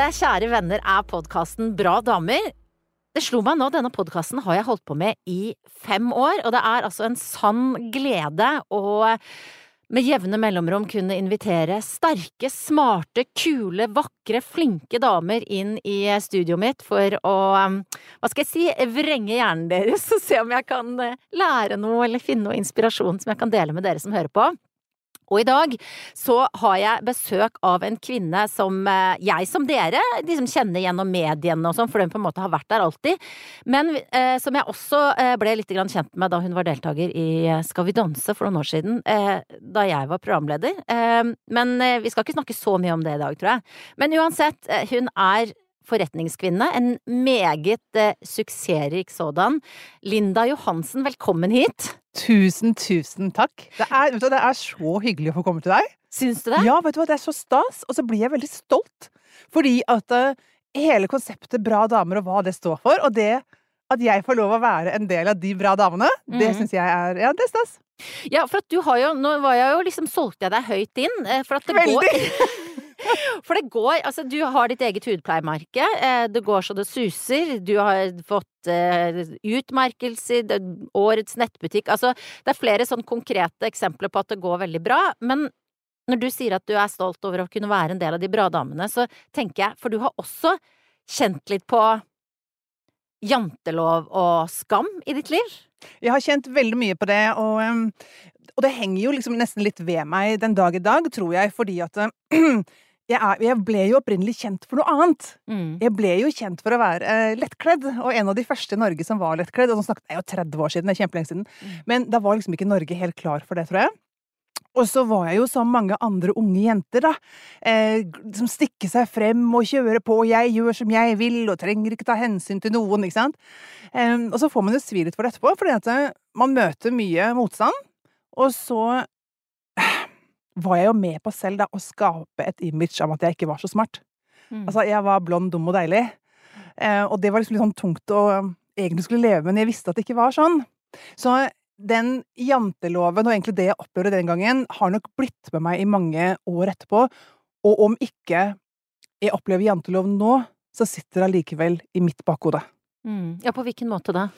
Dette, kjære venner, er podkasten Bra damer. Det slo meg nå, denne podkasten har jeg holdt på med i fem år, og det er altså en sann glede å med jevne mellomrom kunne invitere sterke, smarte, kule, vakre, flinke damer inn i studioet mitt for å, hva skal jeg si, vrenge hjernen deres og se om jeg kan lære noe eller finne noe inspirasjon som jeg kan dele med dere som hører på. Og i dag så har jeg besøk av en kvinne som eh, jeg som dere liksom kjenner gjennom mediene og sånn, for den på en måte har vært der alltid. Men eh, som jeg også eh, ble litt kjent med da hun var deltaker i eh, Skal vi danse for noen år siden, eh, da jeg var programleder. Eh, men vi skal ikke snakke så mye om det i dag, tror jeg. Men uansett, hun er forretningskvinne, en meget eh, suksessrik sådan. Linda Johansen, velkommen hit. Tusen, tusen takk. Det er, du, det er, så hyggelig å få komme til deg. Syns du det? Ja, vet du hva, det er så stas. Og så blir jeg veldig stolt. Fordi at uh, hele konseptet Bra damer og hva det står for, og det at jeg får lov å være en del av de bra damene, mm. det mhm. syns jeg er Ja, det er stas. Ja, for at du har jo Nå var jeg jo liksom Solgte jeg deg høyt inn? Eh, for at det Veldig. går For det går Altså, du har ditt eget hudpleiemerke. Eh, det går så det suser. Du har fått uh, utmerkelser. Årets nettbutikk. Altså, det er flere sånn konkrete eksempler på at det går veldig bra. Men når du sier at du er stolt over å kunne være en del av de bra damene, så tenker jeg For du har også kjent litt på jantelov og skam i ditt liv? Jeg har kjent veldig mye på det, og, og det henger jo liksom nesten litt ved meg den dag i dag, tror jeg, fordi at jeg, er, jeg, ble jo opprinnelig kjent for noe annet. Mm. Jeg ble jo kjent for å være eh, lettkledd, og en av de første i Norge som var lettkledd. Og nå snakket jeg jo 30 år siden, det er kjempelenge siden. Mm. Men da var liksom ikke Norge helt klar for det, tror jeg. Og så var jeg jo som mange andre unge jenter, da, eh, som stikker seg frem og kjører på, og jeg gjør som jeg vil, og trenger ikke ta hensyn til noen, ikke sant. Eh, og så får man jo svi litt for det etterpå, fordi at eh, man møter mye motstand, og så var jeg jo med på selv da å skape et image av at jeg ikke var så smart. Mm. Altså, jeg var blond, dum og deilig. Eh, og det var liksom litt sånn tungt å egentlig skulle leve med, men jeg visste at det ikke var sånn. Så den janteloven, og egentlig det jeg opplevde den gangen, har nok blitt med meg i mange år etterpå. Og om ikke jeg opplever janteloven nå, så sitter det allikevel i mitt bakhode. Mm. Ja, på hvilken måte da?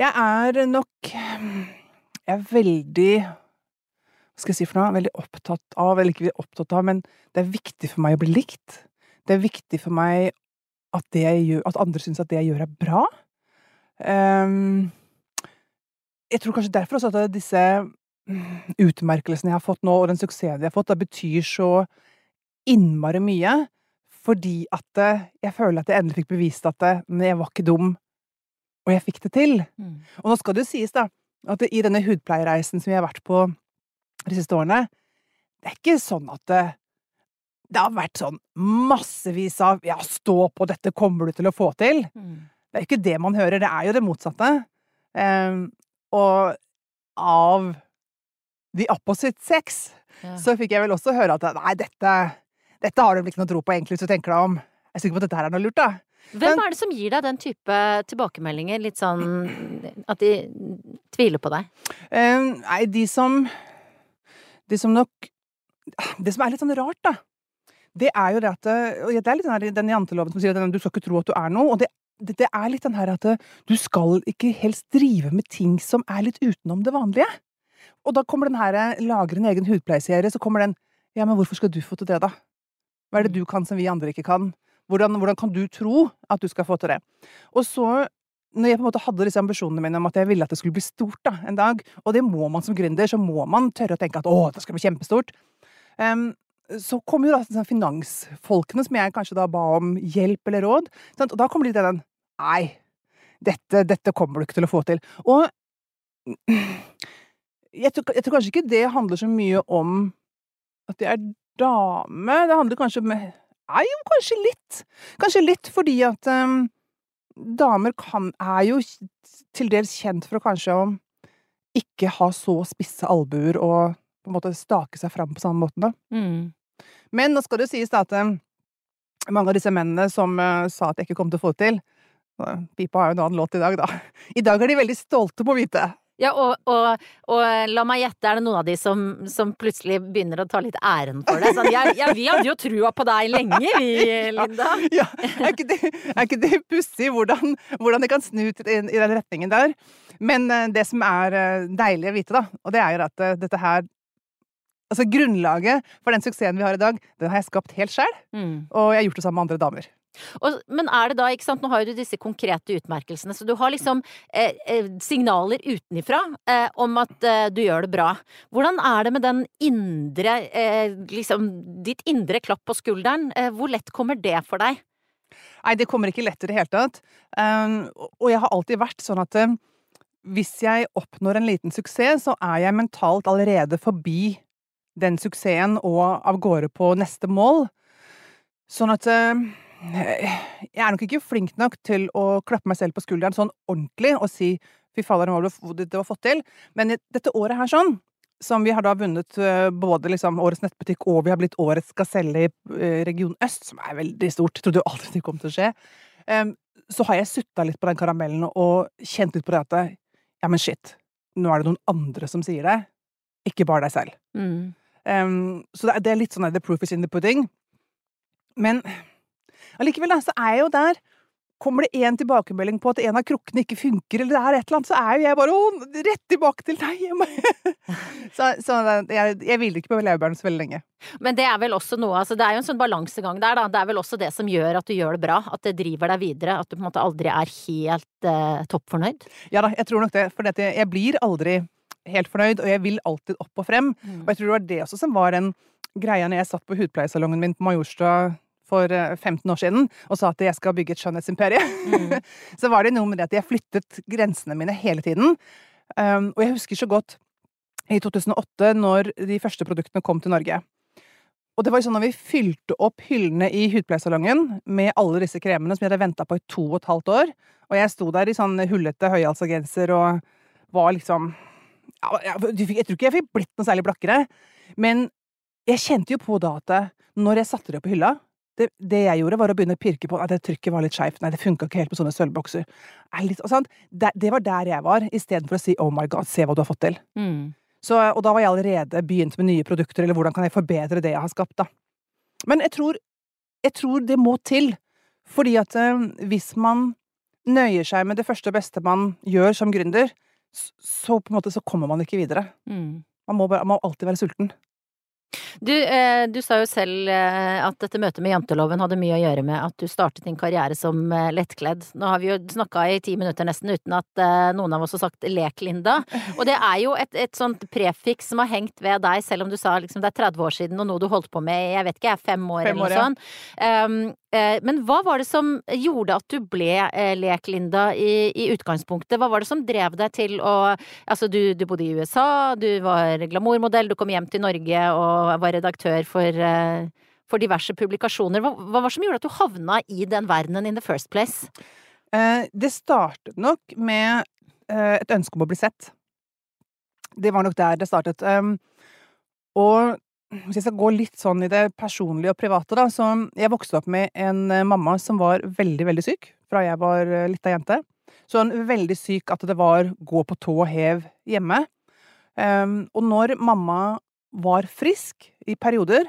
Jeg er nok Jeg er veldig skal jeg si for noe, veldig opptatt av, eller ikke opptatt av, men det er viktig for meg å bli likt. Det er viktig for meg at, det jeg gjør, at andre syns at det jeg gjør, er bra. Um, jeg tror kanskje derfor også at disse utmerkelsene jeg har fått nå, og den suksessen jeg har fått, det betyr så innmari mye. Fordi at eh, jeg føler at jeg endelig fikk bevist at eh, jeg var ikke dum, og jeg fikk det til. Mm. Og nå skal det jo sies, da, at i denne hudpleiereisen som vi har vært på de siste årene, det er ikke sånn at det, det har vært sånn massevis av 'ja, stå på, dette kommer du til å få til'. Mm. Det er ikke det man hører, det er jo det motsatte. Um, og av the opposite sex ja. så fikk jeg vel også høre at nei, dette, dette har du ikke noe tro på, egentlig, hvis du tenker deg om. Jeg er sikker på at dette her er noe lurt, da. Hvem er det som gir deg den type tilbakemeldinger? Litt sånn at de tviler på deg? Um, nei, de som det som nok Det som er litt sånn rart, da, det er jo det at Det er litt den janteloven som sier at du skal ikke tro at du er noe. og det, det, det er litt den her at du skal ikke helst drive med ting som er litt utenom det vanlige. Og da kommer den her lager en egen hudpleieserie, så kommer den Ja, men hvorfor skal du få til det, da? Hva er det du kan som vi andre ikke kan? Hvordan, hvordan kan du tro at du skal få til det? Og så når jeg på en måte hadde disse ambisjonene mine om at jeg ville at det skulle bli stort da, en dag, og det må man som gründer, så må man tørre å tenke at å, det skal bli kjempestort. Um, så kom jo da sånn finansfolkene som jeg kanskje da ba om hjelp eller råd, sant? og da kommer de til den Nei, dette, dette, kommer du ikke til å få til. Og jeg tror, jeg tror, kanskje ikke det handler så mye om at jeg er dame. Det handler kanskje med Nei, jo, kanskje litt. Kanskje litt fordi at um, damer kan, er jo til dels kjent for å kanskje å ikke ha så spisse albuer og på en måte stake seg fram på samme måten, da. Mm. Men nå skal det jo sies da at um, mange av disse mennene som uh, sa at jeg ikke kom til å få det til Pipa har jo en annen låt i dag, da. I dag er de veldig stolte på å vite Ja, og, og, og, la meg gjette, er det noen av de som, som plutselig begynner å ta litt æren for det? Sånn, ja, ja, vi hadde jo trua på deg lenge, vi, Linda. Ja, er ikke det, er ikke det pussig hvordan, hvordan, det kan snu i, i den retningen der? Men uh, det som er uh, deilig å vite, da, og det er jo at uh, dette her Altså grunnlaget for den suksessen vi har i dag, den har jeg skapt helt sjøl. Mm. Og jeg har gjort det sammen med andre damer. Og, men er det da, ikke sant, nå har jo du disse konkrete utmerkelsene, så du har liksom eh, eh, signaler utenifra eh, om at eh, du gjør det bra. Hvordan er det med den indre, eh, liksom, ditt indre klapp på skulderen? Eh, hvor lett kommer det for deg? Nei, det kommer ikke lett i det hele tatt. Um, og jeg har alltid vært sånn at um, hvis jeg oppnår en liten suksess, så er jeg mentalt allerede forbi den suksessen og av gårde på neste mål. Sånn at uh, jeg er nok ikke flink nok til å klappe meg selv på skulderen sånn ordentlig og si fy fader, det var fått til. Men dette året her sånn, som vi har da vunnet eh, både liksom årets nettbutikk og vi har blitt årets gaselle i eh, Region Øst, som er veldig stort, trodde jo aldri det kom til å skje, så har jeg sutta litt på den karamellen og kjent litt på det at ja, men shit, nå er det noen andre som sier det, ikke bare deg selv. Mm. Um, så det er litt sånn the proof is in the pudding. Men Allikevel, så er jeg jo der. Kommer det én tilbakemelding på at en av krukkene ikke funker, eller det er et eller annet, så er jo jeg bare å, rett tilbake til deg! så, så jeg, jeg hviler ikke på laurbærene så veldig lenge. Men det er vel også noe, altså det er jo en sånn balansegang der, da. Det er vel også det som gjør at du gjør det bra. At det driver deg videre. At du på en måte aldri er helt eh, toppfornøyd. Ja da, jeg tror nok det. For jeg blir aldri helt fornøyd, og jeg vil alltid opp og frem. Mm. Og jeg tror det var det også som var den greia når jeg satt på hudpleiesalongen min på Majorstua for 15 eh, år siden og sa at jeg skal bygge et skjønnhetsimperium, mm. så var det noe med det at jeg flyttet grensene mine hele tiden. Um, og jeg husker så godt i 2008, når de første produktene kom til Norge. Og det var sånn at vi fylte opp hyllene i hudpleiesalongen med alle disse kremene som jeg hadde venta på i to og et halvt år. Og jeg sto der i sånn hullete høyhalsa genser og var liksom ja, Jeg tror ikke jeg fikk blitt noe særlig blakkere, men jeg kjente jo på da at når jeg satte det opp i hylla, det, det, jeg gjorde, var å begynne å pirke på at det trykket var litt skeivt. Nei, det funka ikke helt på sånne sølvbokser. Det, det, var der jeg var, istedenfor å si oh my god, se hva du har fått til. Mm. Så, og da var jeg allerede begynt med nye produkter, eller hvordan kan jeg forbedre det jeg har skapt, da. Men jeg tror, jeg tror det må til. Fordi at eh, hvis man nøyer seg med det første og beste man gjør som gründer, så på en måte så kommer man ikke videre. Mm. Man, må bare, man må alltid være sulten. Du, eh, du, sa jo selv eh, at dette møtet med janteloven hadde mye å gjøre med at du startet din karriere som eh, lettkledd. Nå har vi jo snakka i ti minutter nesten uten at eh, noen av oss har sagt lek, Linda. Og det er jo et, et sånt prefiks som har hengt ved deg, selv om du sa liksom det er 30 år siden og noe du holdt på med jeg vet ikke, jeg fem år, fem eller noe sånt. Um, men hva var det som gjorde at du ble eh, lek-Linda i, i, utgangspunktet? Hva var det som drev deg til å Altså, du, du bodde i USA, du var glamourmodell, du kom hjem til Norge og var redaktør for, eh, for diverse publikasjoner. Hva, hva var det som gjorde at du havna i den verdenen in the first place? Eh, det startet nok med eh, et ønske om å bli sett. Det var nok der det startet. Um, og hvis jeg skal gå litt sånn i det personlige og private, da, så jeg vokste opp med en mamma som var veldig, veldig syk fra jeg var lita jente. Så en veldig syk at det var gå på tå og hev hjemme. Um, og når mamma var frisk i perioder,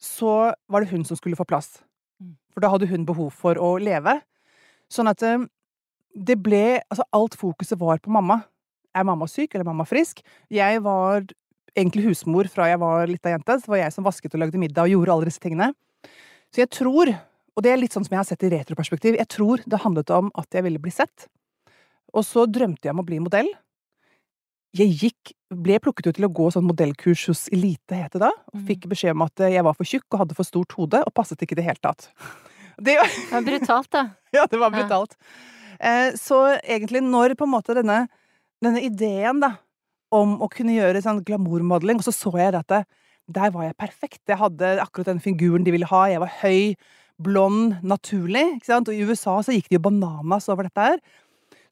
så var det hun som skulle få plass. Mm. For da hadde hun behov for å leve. Sånn at eh, det ble Altså, alt fokuset var på mamma. Er mamma syk, eller er mamma frisk? Jeg var egentlig husmor fra jeg var lita jente. Så var jeg som vasket og lagde middag og gjorde alle disse tingene. Så jeg tror, og det er litt sånn som jeg har sett i retroperspektiv, jeg tror det handlet om at jeg ville bli sett. Og så drømte jeg om å bli modell. Jeg gikk, ble plukket ut til å gå sånn modellkurs hos Elite, het det da. Og mm. fikk beskjed om at jeg var for tjukk og hadde for stort hode, og passet ikke i det hele tatt. Det, var brutalt, da. ja, det var brutalt. Ja. Eh, så egentlig, når på en måte denne, denne ideen, da, om å kunne gjøre sånn glamourmodeling, og så så jeg at der var jeg perfekt. Jeg hadde akkurat den figuren de ville ha. Jeg var høy, blond, naturlig. Og i USA så gikk de jo bananas over dette her.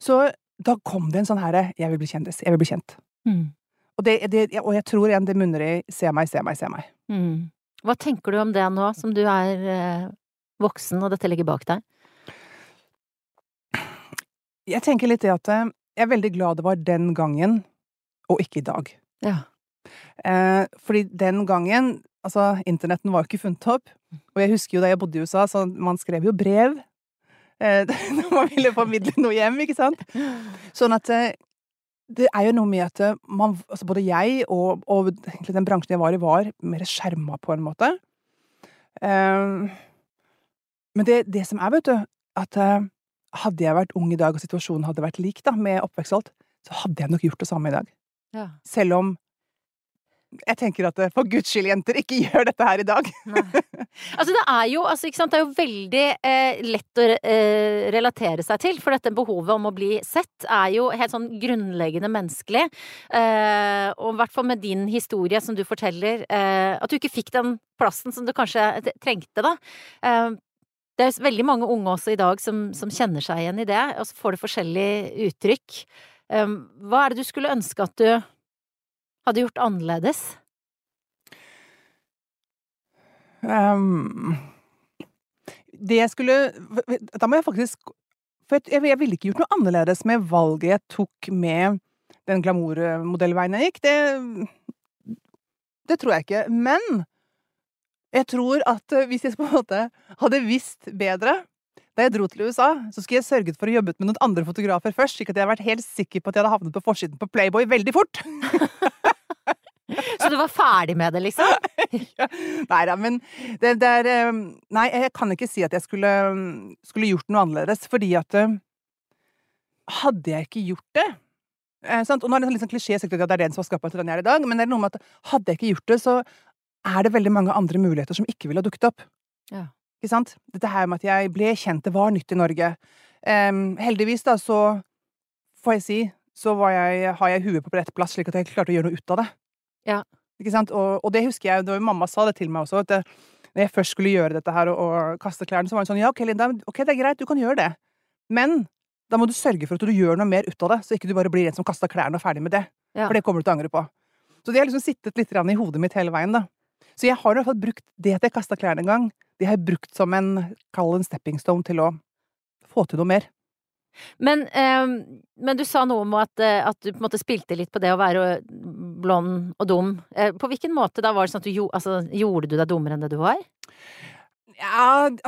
Så da kom det en sånn herre 'jeg vil bli kjendis', 'jeg vil bli kjent'. Mm. Og, det, det, og, jeg tror igjen det munner i 'se meg, se meg, se meg'. Mm. Hva tenker du om det nå, som du er eh, voksen og dette ligger bak deg? Jeg tenker litt det at eh, jeg er veldig glad det var den gangen, og ikke i dag. Ja. Eh, fordi den gangen Altså, internetten var jo ikke funnet opp. Og jeg husker jo da jeg bodde i USA, så man skrev jo brev eh, når man ville formidle noe hjem, ikke sant? Sånn at eh, det er jo noe med at eh, man, altså både jeg og, og egentlig den bransjen jeg var i, var mer skjerma på en måte. Um, men det, det, som er, vet du, at uh, hadde jeg vært ung i dag, og situasjonen hadde vært lik da, med oppvekst og alt, så hadde jeg nok gjort det samme i dag. Ja. Selv om jeg tenker at for guds skyld, jenter, ikke gjør dette her i dag. altså det er jo, altså, det er jo veldig eh, lett å eh, relatere seg til, for dette behovet om å bli sett er jo helt sånn grunnleggende menneskelig. Eh, og i hvert fall med din historie som du forteller, eh, at du ikke fikk den plassen som du kanskje trengte, da. Eh, det er veldig mange unge også i dag som, som kjenner seg igjen i det, og så får det forskjellig uttrykk. Hva er det du skulle ønske at du hadde gjort annerledes? Um, det jeg skulle Da må jeg faktisk For jeg, jeg ville ikke gjort noe annerledes med valget jeg tok med den glamourmodellveien jeg gikk. Det, det tror jeg ikke. Men jeg tror at hvis jeg på en måte hadde visst bedre da jeg dro til USA, så skulle jeg sørget for å jobbe med noen andre fotografer først, slik at jeg hadde vært helt sikker på at jeg hadde havnet på forsiden på Playboy veldig fort. Så du var ferdig med det, liksom? ja. Nei da, men det, det, er ehm, Nei, jeg kan ikke si at jeg skulle, skulle gjort noe annerledes, fordi at eh, Hadde jeg ikke gjort det eh, sant? Og nå er det en sånn klisjé at det er den som har skapt meg til den jeg er i dag, men det er noe med at hadde jeg ikke gjort det, så er det veldig mange andre muligheter som ikke ville ha dukket opp. Ja. Ikke sant? Dette her med at jeg ble kjent, det var nytt i Norge. Um, heldigvis, da, så får jeg si, så jeg, har jeg huet på rett plass, slik at jeg klarte å gjøre noe ut av det. Ja. Ikke sant? Og, og, det husker jeg, da mamma sa det til meg også, at det, når jeg først skulle gjøre dette her og, og kaste klærne, så var hun sånn ja, ok, Linda, ok, det er greit, du kan gjøre det, men da må du sørge for at du gjør noe mer ut av det, så ikke du bare blir en som kaster klærne og ferdig med det. Ja. For det kommer du til å angre på. Så det har liksom sittet litt i hodet mitt hele veien, da. Så jeg har i hvert fall brukt det at jeg kasta klærne en gang, det har brukt som en, kall en stepping stone til å få til noe mer. Men, eh, men, du sa noe om at, eh, at, du på en måte spilte litt på det å være blond og dum. Eh, på hvilken måte da var det sånn at du altså, gjorde du deg dummere enn det du var? Ja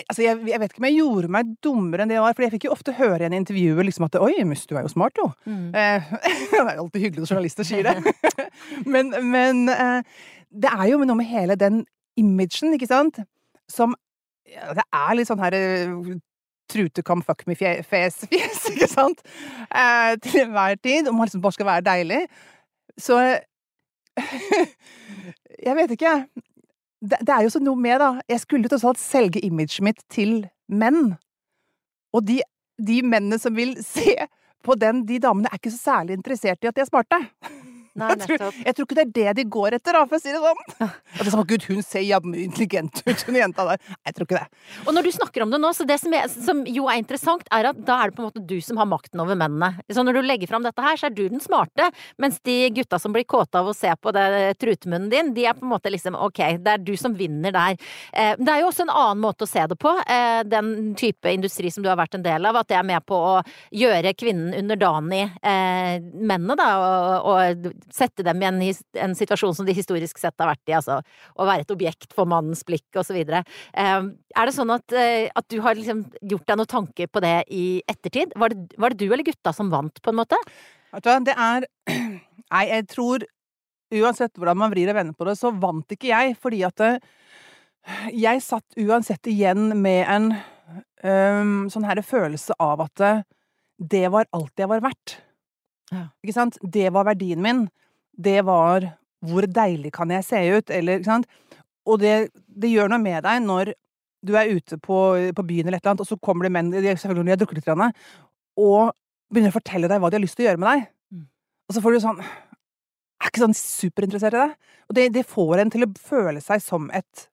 Altså, jeg, jeg, vet ikke om jeg gjorde meg dummere enn det jeg var, for jeg fikk jo ofte høre i en intervjuer liksom at 'oi, mus, du er jo smart, jo'. Mm. Eh, det er jo alltid hyggelig når journalister sier det. men, men eh, det er jo noe med hele den imagen, ikke sant, som ja, Det er litt sånn her come fuck me-fjes, ikke sant? Eh, til enhver tid. Om man liksom bare skal være deilig. Så Jeg vet ikke. Det, det er jo så noe med, da. Jeg skulle tross alt selge imaget mitt til menn. Og de, de mennene som vil se på den, de damene er ikke så særlig interessert i at de er smarte. Nei, jeg, tror, jeg, tror, ikke det er det de går etter, da, for å si det sånn. Og det er sånn, Gud, hun ser jævlig intelligent ut, hun jenta der. Jeg tror ikke det. Og når du snakker om det nå, så det som, er, som, jo er interessant, er at da er det på en måte du som har makten over mennene. Så når du legger fram dette her, så er du den smarte, mens de gutta som blir kåte av å se på det trutmunnen din, de er på en måte liksom ok, det er du som vinner der. Eh, det er jo også en annen måte å se det på, eh, den type industri som du har vært en del av, at det er med på å gjøre kvinnen underdanig eh, mennene, da, og, og sette dem i en, en, situasjon som de historisk sett har vært i, altså å være et objekt for mannens blikk og så videre. Eh, er det sånn at, eh, at du har liksom gjort deg noen tanker på det i ettertid? Var det, var det du eller gutta som vant, på en måte? Vet du hva, det er Nei, jeg tror uansett hvordan man vrir og vender på det, så vant ikke jeg, fordi at eh, jeg satt uansett igjen med en um, sånn her følelse av at det var alt jeg var verdt. Ja. Ikke sant? Det var verdien min. Det var hvor deilig kan jeg se ut, eller ikke sant. Og det, det gjør noe med deg når du er ute på, på, byen eller et eller annet, og så kommer det menn, selvfølgelig når de har drukket litt, og begynner å fortelle deg hva de har lyst til å gjøre med deg. Mm. Og så får du sånn Er ikke sånn superinteressert i deg. Og det, det, får en til å føle seg som et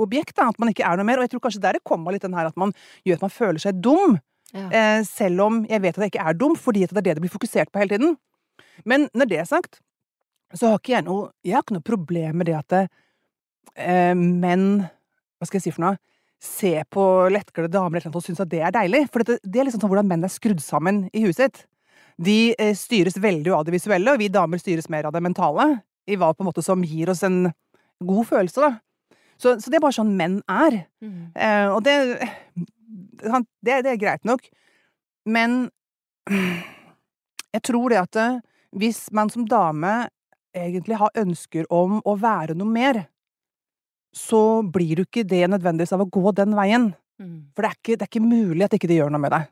objekt, da, at man ikke er noe mer. Og jeg tror kanskje der det kommer litt den her at man gjør at man føler seg dum. Ja. Eh, selv om jeg vet at jeg ikke er dum, fordi det er det det blir fokusert på hele tiden. Men når det er sagt, så har ikke jeg noe Jeg har ikke noe problem med det at eh, menn Hva skal jeg si for noe? se på lettkledde damer eller noe og synes at det er deilig. For det, det er liksom sånn hvordan menn er skrudd sammen i huet sitt. De eh, styres veldig av det visuelle, og vi damer styres mer av det mentale. I hva på en måte som gir oss en god følelse, da. Så, så det er bare sånn menn er. Mm. Eh, og det, det, det er greit nok. Men jeg tror det at eh, hvis man som dame egentlig har ønsker om å være noe mer, så blir du ikke det nødvendigvis av å gå den veien. Mm. For det er, ikke, det er ikke mulig at ikke det gjør noe med deg.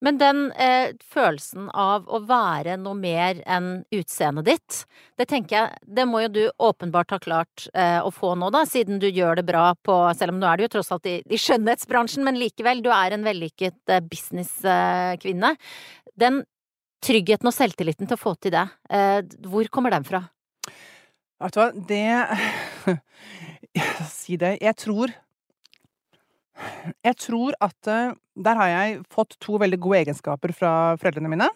Men den eh, følelsen av å være noe mer enn utseendet ditt, det tenker jeg, det må jo du åpenbart ha klart eh, å få nå, da, siden du gjør det bra på Selv om nå er du jo tross alt i, i skjønnhetsbransjen, men likevel, du er en vellykket eh, businesskvinne. Den tryggheten og selvtilliten til å få til det, eh, hvor kommer den fra? Vet du hva, det Si det. Jeg tror Jeg tror at eh, der har jeg fått to veldig gode egenskaper fra foreldrene mine.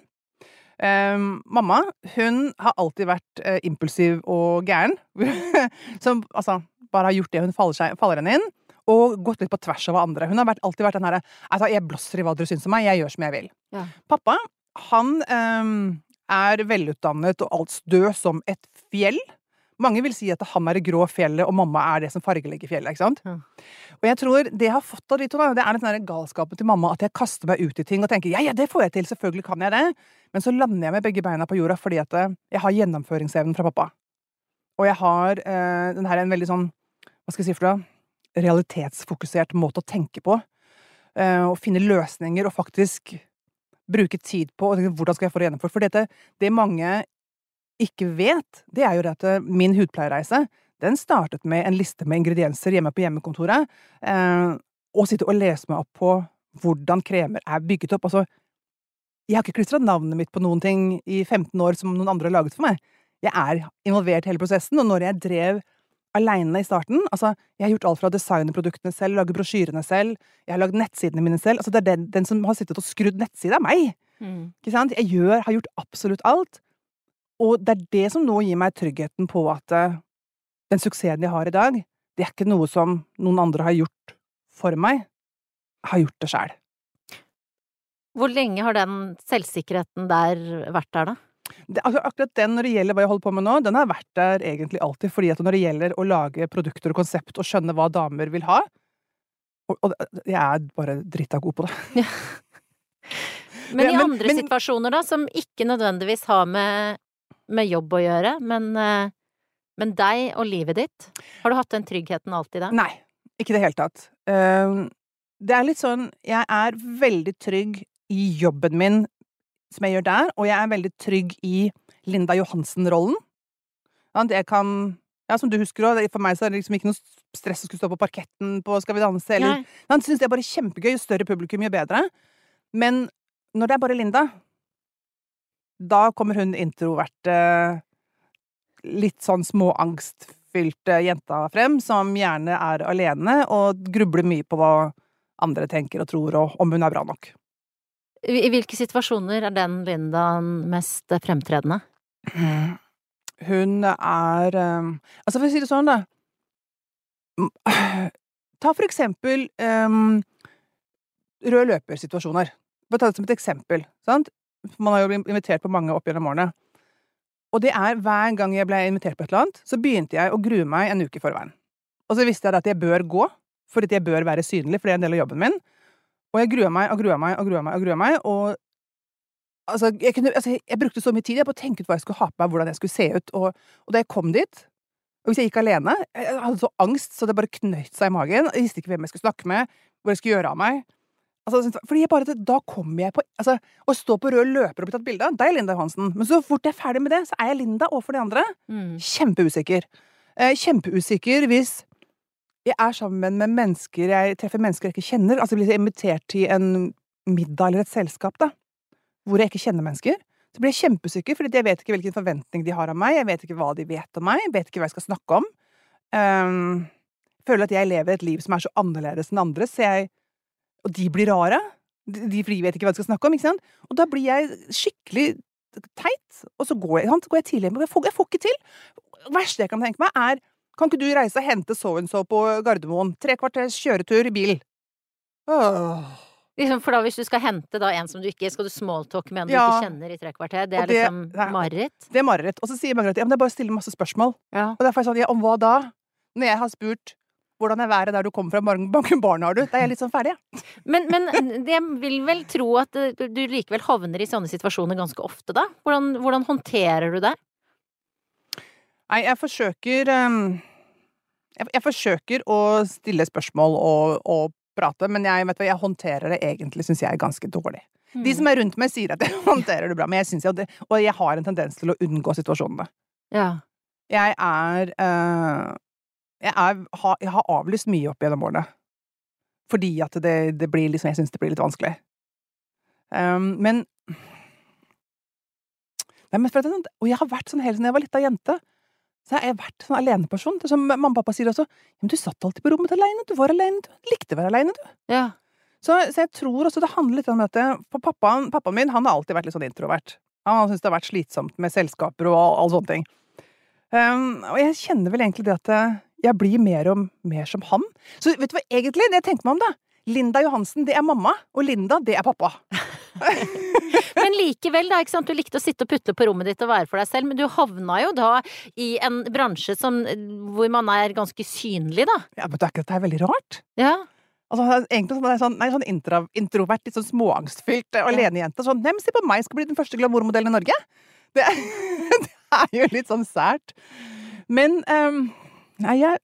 Um, mamma hun har alltid vært uh, impulsiv og gæren. Som altså bare har gjort det hun faller, seg, faller henne inn. Og gått litt på tvers av andre. Hun har vært, alltid vært den herre altså, 'Jeg blåser i hva dere syns om meg. Jeg gjør som jeg vil'. Ja. Pappa han um, er velutdannet og alt stø som et fjell. Mange vil si at han er det grå fjellet, og mamma er det som fargelegger fjellet. ikke sant? Ja. Og jeg tror det jeg har fått av de to, da, det er den galskapen til mamma at jeg kaster meg ut i ting og tenker ja, ja, det får jeg til, selvfølgelig kan jeg det. Men så lander jeg med begge beina på jorda fordi at eh, jeg har gjennomføringsevnen fra pappa. Og jeg har eh, den her en veldig sånn, hva skal jeg si for noe, realitetsfokusert måte å tenke på. Eh, og finne løsninger og faktisk bruke tid på og tenke, hvordan skal jeg få det gjennomført. For dette, det mange ikke vet, det er jo det at eh, min hudpleiereise den startet med en liste med ingredienser hjemme på hjemmekontoret, eh, og sitte og lese meg opp på hvordan kremer er bygget opp. Altså, jeg har ikke klistra navnet mitt på noen ting i 15 år som noen andre har laget for meg. Jeg er involvert i hele prosessen, og når jeg drev aleine i starten Altså, jeg har gjort alt fra å designe produktene selv, lage brosjyrene selv, jeg har lagd nettsidene mine selv Altså, det er den, den som har sittet og skrudd nettside, er meg! Mm. Jeg gjør, har gjort absolutt alt. Og det er det som nå gir meg tryggheten på at uh, den suksessen jeg har i dag, det er ikke noe som noen andre har gjort for meg. Jeg har gjort det sjæl. Hvor lenge har den selvsikkerheten der vært der, da? Det, altså, akkurat den når det gjelder hva jeg holder på med nå, den har vært der egentlig alltid. fordi at når det gjelder å lage produkter og konsept og skjønne hva damer vil ha Og, og jeg er bare drita god på det. Ja. Men i andre men, situasjoner, da, som ikke nødvendigvis har med med jobb å gjøre, men, eh, men deg og livet ditt, har du hatt den tryggheten alltid da? Nei, ikke i det hele tatt. Det er litt sånn Jeg er veldig trygg i jobben min som jeg gjør der, og jeg er veldig trygg i Linda Johansen-rollen. Jeg kan ja, som du husker òg, for meg så er det liksom ikke noe stress å skulle stå på parketten på Skal vi danse, eller Han syns det er bare kjempegøy. Jo større publikum, jo bedre. Men når det er bare Linda, da kommer hun introverte, litt sånn småangstfylte jenta frem, som gjerne er alene og grubler mye på hva andre tenker og tror, og om hun er bra nok. I hvilke situasjoner er den Lindaen mest fremtredende? Hun er um, Altså, for å si det sånn, da Ta for eksempel um, rød løper-situasjoner. Bare ta det som et eksempel. Sant? Man har jo blitt invitert på mange opp gjennom årene. Og det er hver gang jeg ble invitert på et eller annet, så begynte jeg å grue meg en uke i forveien. Og så visste jeg at jeg bør gå, fordi jeg bør være synlig, for det er en del av jobben min. Og jeg grua meg og grua meg og grua meg og grua meg, og altså jeg, kunne, altså jeg, brukte så mye tid på å tenke ut hva jeg skulle ha på meg, hvordan jeg skulle se ut, og, og da jeg kom dit og hvis jeg gikk alene Jeg hadde så angst så det bare knøyt seg i magen. Jeg visste ikke hvem jeg skulle snakke med, hvor jeg skulle gjøre av meg. Altså, fordi bare, Da kommer jeg på altså, Å stå på rød løper og bli tatt bilde av, det er Linda Johansen. Men så fort jeg er ferdig med det, så er jeg Linda overfor de andre. Mm. Kjempeusikker. Eh, kjempeusikker hvis jeg er sammen med mennesker jeg treffer mennesker jeg ikke kjenner. Altså blir jeg invitert til en middag eller et selskap da, hvor jeg ikke kjenner mennesker. Så blir jeg kjempeusikker, fordi jeg vet ikke hvilken forventning de har av meg. Jeg vet ikke hva de vet om meg. Jeg vet ikke hva jeg skal snakke om. Um, føler at jeg lever et liv som er så annerledes enn andres, så jeg og de blir rare. De, de vet ikke hva de skal snakke om. ikke sant? Og da blir jeg skikkelig teit, og så går jeg, går jeg tidlig hjem. Jeg får, jeg får ikke til. Det verste jeg kan tenke meg, er Kan ikke du reise og hente så and så på Gardermoen? Tre kvarters kjøretur i bil. Åh. Liksom, for da hvis du skal hente da en som du ikke Skal du smalltalke med en du ikke kjenner i tre kvarter? Det er det- liksom mareritt? Det er mareritt. Og så sier Margaret, ja, men det er bare å stille masse spørsmål. Ja. Og derfor er jeg sånn, ja, om hva da? Når jeg har spurt hvordan er været der du kommer fra, mange barn har du? Da er jeg litt sånn ferdig, jeg. Men, men jeg vil vel tro at eh, du likevel havner i sånne situasjoner ganske ofte, da? Hvordan, hvordan håndterer du det? Nei, jeg forsøker ehm, jeg, jeg forsøker å stille spørsmål og, og prate, men jeg, vet hva, jeg håndterer det egentlig, syns jeg, er ganske dårlig. Mm. De som er rundt meg, sier at jeg håndterer det bra, men jeg synes jeg, og jeg har en tendens til å unngå situasjonene. Ja. Jeg er eh, jeg, er, ha, jeg har avlyst mye opp gjennom årene. Fordi at det, det blir liksom Jeg syns det blir litt vanskelig. Um, men Nei, men for at det sånn, Og jeg har vært sånn helt siden jeg var lita jente. Så jeg har vært sånn aleneperson. Det Som mamma og pappa sier også. Men du satt alltid på rommet aleine. Du var aleine. Du likte å være aleine, du. ja. Så, så jeg tror også det handler litt om at For pappaen, pappaen min han har alltid vært litt sånn introvert. Han syns det har vært slitsomt med selskaper og all, all sånne ting. Um, og jeg kjenner vel egentlig det at jeg blir mer og mer som han. Så vet du hva, egentlig, det jeg tenker meg om, da Linda Johansen, det er mamma, og Linda, det er pappa. Men likevel, da, ikke sant. Du likte å sitte og putle på rommet ditt og være for deg selv, men du havna jo da i en bransje som, hvor man er ganske synlig, da. Ja, men det er ikke dette er veldig rart? Ja. Altså, egentlig sånn, sånn, nei, sånn intro, introvert, litt sånn småangstfylt alenejente. Sånn, nei, men se på meg, skal bli den første glamourmodellen i Norge! Det, det er jo litt sånn sært. Men ehm, Nei, jeg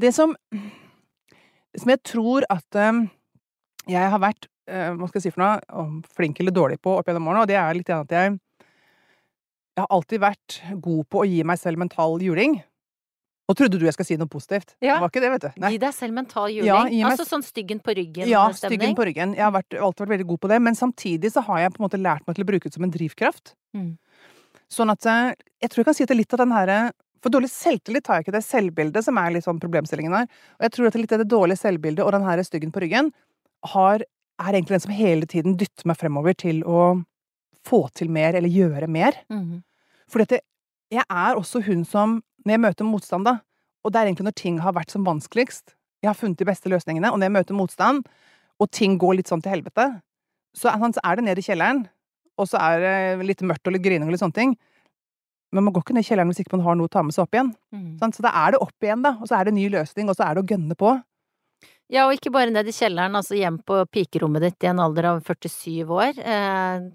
Det som Det som jeg tror at ehm, jeg har vært eh, Hva skal jeg si for noe? om Flink eller dårlig på opp gjennom årene, og det er litt at jeg Jeg har alltid vært god på å gi meg selv mental juling. Nå trodde du jeg skulle si noe positivt. Ja. Det var ikke det, vet du. Nei. Gi deg selv mental juling. Ja, gi meg- Altså sånn styggen på Ja, ryggen-stemning. styggen på ryggen. Jeg har vært, alltid vært veldig god på det, men samtidig så har jeg på en måte lært meg til å bruke det som en drivkraft. Mm. Sånn at eh, jeg tror jeg kan si at det er litt av den herre For dårlig selvtillit har jeg ikke, det selvbildet som er sånn problemstillingen her. Og jeg tror at litt av det dårlige selvbildet og den her styggen på ryggen har, er egentlig den som hele tiden dytter meg fremover til å få til mer, eller gjøre mer. Mhm. Fordi at jeg, jeg er også hun som, når jeg møter motstand, da, og det er egentlig når ting har vært som vanskeligst, jeg har funnet de beste løsningene, og når jeg møter motstand, og ting går litt sånn til helvete, så er, så er det ned i kjelleren, og så er det litt mørkt og litt grining og litt sånne ting. Men man går ikke ned i kjelleren hvis ikke man har noe å ta med seg opp igjen. Mm. Så da er det opp igjen, da, og så er det ny løsning, og så er det å gønne på. Ja, og ikke bare ned i kjelleren, altså hjem på pikerommet ditt i en alder av 47 år. Eh,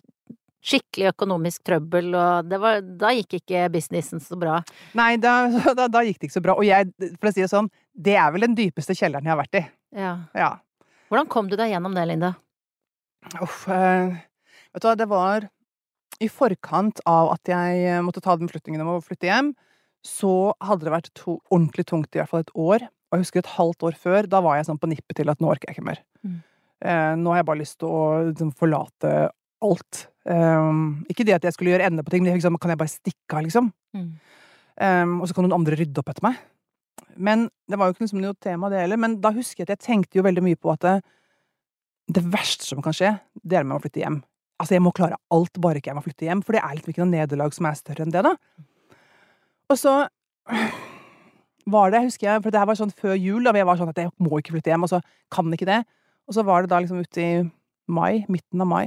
skikkelig økonomisk trøbbel, og det var, da gikk ikke businessen så bra. Nei, da, da, da gikk det ikke så bra. Og jeg, for å si det sånn, det er vel den dypeste kjelleren jeg har vært i. Ja. Ja. Hvordan kom du deg gjennom det, Linda? Uff. Eh, vet du hva, det var i forkant av at jeg eh, måtte ta den beslutningen om å flytte hjem, så hadde det vært to, ordentlig tungt i hvert fall et år. Og jeg husker et halvt år før, da var jeg sånn på nippet til at nå orker jeg ikke mer. Mm. Eh, nå har jeg bare lyst til å liksom, forlate alt. Um, ikke det at jeg skulle gjøre ende på ting, men sånn, kan jeg bare stikke av, liksom? Mm. Um, og så kan noen andre rydde opp etter meg. Men det var jo ikke liksom noe tema, det heller. Men da husker jeg at jeg tenkte jo veldig mye på at det, det verste som kan skje, det er om jeg må flytte hjem. Altså, jeg må klare alt, bare ikke jeg må flytte hjem. For det er liksom ikke noe nederlag som er større enn det, da. Og så var det, husker jeg, for det her var sånn før jul, da jeg var sånn at jeg må ikke flytte hjem, og så kan ikke det. Og så var det da liksom ute i mai, midten av mai.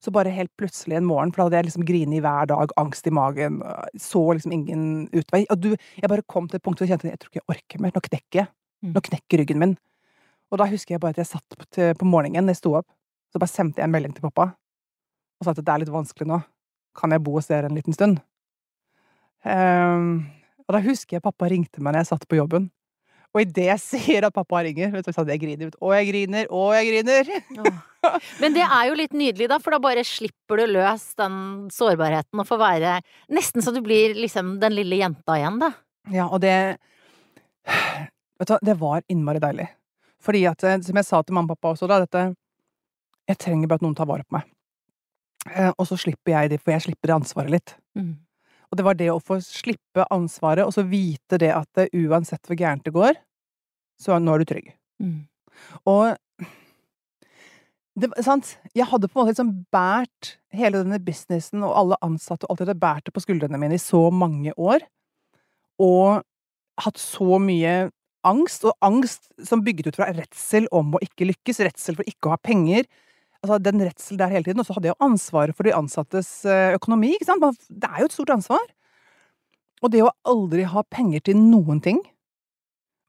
Så bare helt plutselig en morgen, for da hadde jeg liksom grinet hver dag, angst i magen, så liksom ingen utvei. Og du, jeg bare kom til et punkt hvor jeg kjente at jeg tror ikke jeg orker mer, nå knekker jeg. Mm. Nå knekker ryggen min. Og da husker jeg bare at jeg satt på, til, på morgenen, jeg sto opp, så bare sendte jeg en melding til pappa og sa at det er litt vanskelig nå. Kan jeg bo hos dere en liten stund? Um, og da husker jeg pappa ringte meg når jeg satt på jobben. Og idet jeg ser at pappa ringer, vet du, så jeg griner ut. Å, jeg griner, å, jeg griner! Men det er jo litt nydelig, da, for da bare slipper du løs den sårbarheten og får være Nesten så du blir liksom den lille jenta igjen, da. Ja, og det Vet du hva, det var innmari deilig. Fordi at, eh, som jeg sa til mamma og pappa også, da, dette Jeg trenger bare at noen tar vare på meg. Eh, og så slipper jeg det, for jeg slipper ansvaret litt. Mm. Og det var det å få slippe ansvaret, og så vite det at eh, uansett hvor gærent det går, så nå er du trygg. Mm. Og det, sant? Jeg hadde på en måte liksom bært hele denne businessen og alle ansatte og alt det bært det på skuldrene mine i så mange år. Og hatt så mye angst, og angst som bygget ut fra redsel om å ikke lykkes, redsel for ikke å ha penger. Altså den redsel der hele tiden. Og så hadde jeg jo ansvaret for de ansattes eh, økonomi, ikke sant. Det er jo et stort ansvar. Og det å aldri ha penger til noen ting.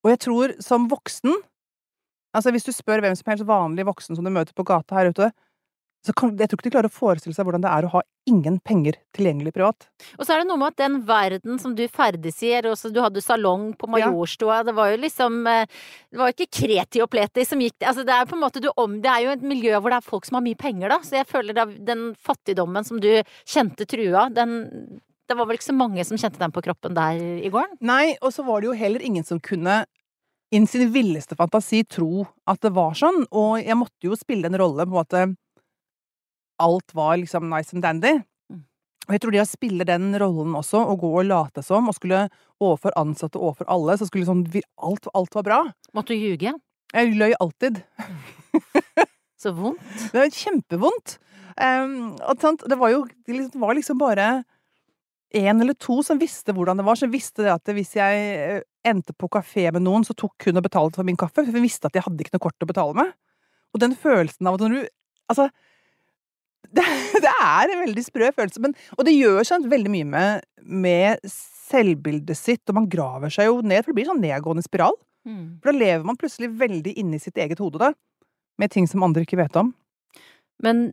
Og jeg tror som voksen Altså hvis du spør hvem som helst vanlig voksen som du møter på gata her ute, så kan, jeg tror ikke de klarer å forestille seg hvordan det er å ha ingen penger tilgjengelig privat. Og så er det noe med at den verden som du ferdes i, også, du hadde salong på Majorstua, ja. det var jo liksom eh, Det var jo ikke kreti og pleti som gikk Altså det er på en måte du om Det er jo et miljø hvor det er folk som har mye penger, da, så jeg føler da den fattigdommen som du kjente trua, den det var vel ikke så mange som kjente den på kroppen der i gården? Nei, og så var det jo heller ingen som kunne innen sin villeste fantasi tro at det var sånn, og jeg måtte jo spille en rolle på en måte alt var liksom nice and dandy. Mm. Og jeg tror det å spille den rollen også, og gå og late som, og skulle overfor ansatte og overfor alle, så skulle sånn alt, alt var bra. Måtte du ljuge? Jeg løy alltid. så vondt. Det var kjempevondt. Um, det var jo det var liksom bare en eller to som visste hvordan det var, som visste det at hvis jeg eh, endte på kafé med noen, så tok hun og betalte for min kaffe, for hun visste at jeg hadde ikke noe kort å betale med. Og den følelsen av at når du Altså, det, det, er en veldig sprø følelse, men, og det gjør sånn veldig mye med, med, selvbildet sitt, og man graver seg jo ned, for det blir sånn nedgående spiral. Mm. For da lever man plutselig veldig inni sitt eget hode, da, med ting som andre ikke vet om. Men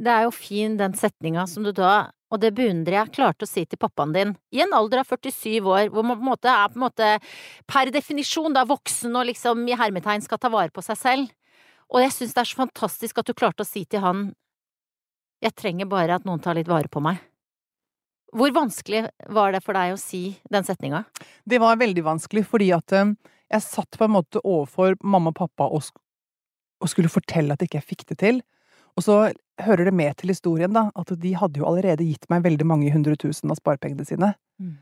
det er jo fin den setninga som du da, og det beundrer jeg, klarte å si til pappaen din, i en alder av 47 år, hvor man på en måte er på en måte per definisjon da voksen og liksom i hermetegn skal ta vare på seg selv. Og jeg syns det er så fantastisk at du klarte å si til han jeg trenger bare at noen tar litt vare på meg. Hvor vanskelig var det for deg å si den setninga? Det var veldig vanskelig, fordi at eh, jeg satt på en måte overfor mamma og pappa og, skulle fortelle at ikke jeg fikk det til. Og så hører det med til historien, da, at de hadde jo allerede gitt meg veldig mange hundre tusen av sparepengene sine. Mm.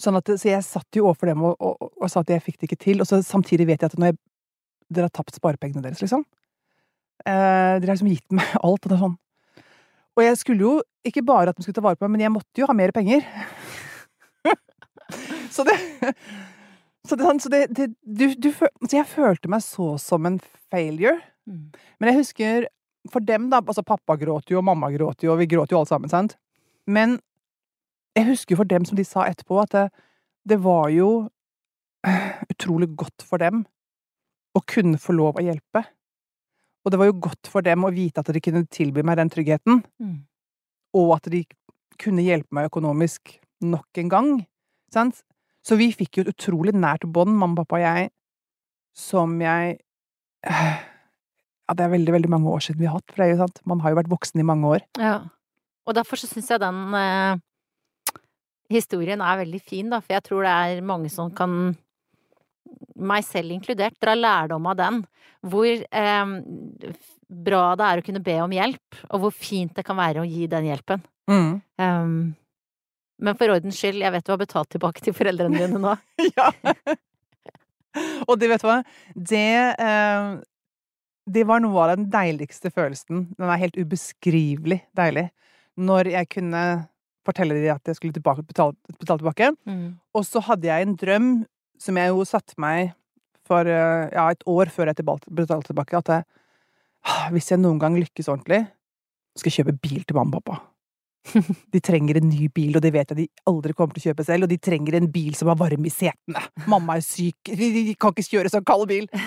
Sånn at, så jeg satt jo overfor dem og, og, og, og, sa at jeg fikk det ikke til, og så samtidig vet jeg at når jeg, dere har tapt sparepengene deres, liksom. Eh, dere har liksom gitt meg alt, og det er sånn og jeg skulle jo ikke bare at de skulle ta vare på meg, men jeg måtte jo ha mer penger. så det Så, det, så, det, det du, du, så jeg følte meg så som en failure. Mm. Men jeg husker for dem, da Altså, pappa gråter jo, og mamma gråter jo, og vi gråter jo alle sammen, sant? Men jeg husker for dem som de sa etterpå, at det, det var jo utrolig godt for dem å kunne få lov å hjelpe. Og det var jo godt for dem å vite at de kunne tilby meg den tryggheten. Mm. Og at de kunne hjelpe meg økonomisk nok en gang. Sant? Så vi fikk jo et utrolig nært bånd, mamma, pappa og jeg, som jeg Ja, det er veldig, veldig mange år siden vi har hatt, for det er jo sant, man har jo vært voksen i mange år. Ja. Og derfor så syns jeg den eh, historien er veldig fin, da, for jeg tror det er mange som kan meg selv inkludert, dra lærdom av den. Hvor eh, bra det er å kunne be om hjelp, og hvor fint det kan være å gi den hjelpen. Mm. Um, men for ordens skyld, jeg vet du har betalt tilbake til foreldrene dine nå. ja! og det, vet du hva, det eh, Det var noe av den deiligste følelsen. Den er helt ubeskrivelig deilig. Når jeg kunne fortelle dem at jeg skulle tilbake, betale, betale tilbake. Mm. Og så hadde jeg en drøm som jeg jo satte meg for eh, ja, et år før jeg betalte tilbake, at jeg, ah, hvis jeg noen gang lykkes ordentlig, skal jeg kjøpe bil til mamma og pappa. De trenger en ny bil, og det vet jeg de aldri kommer til å kjøpe selv, og de trenger en bil som har varme i setene. Mamma er syk, de kan ikke kjøre sånn kald bil.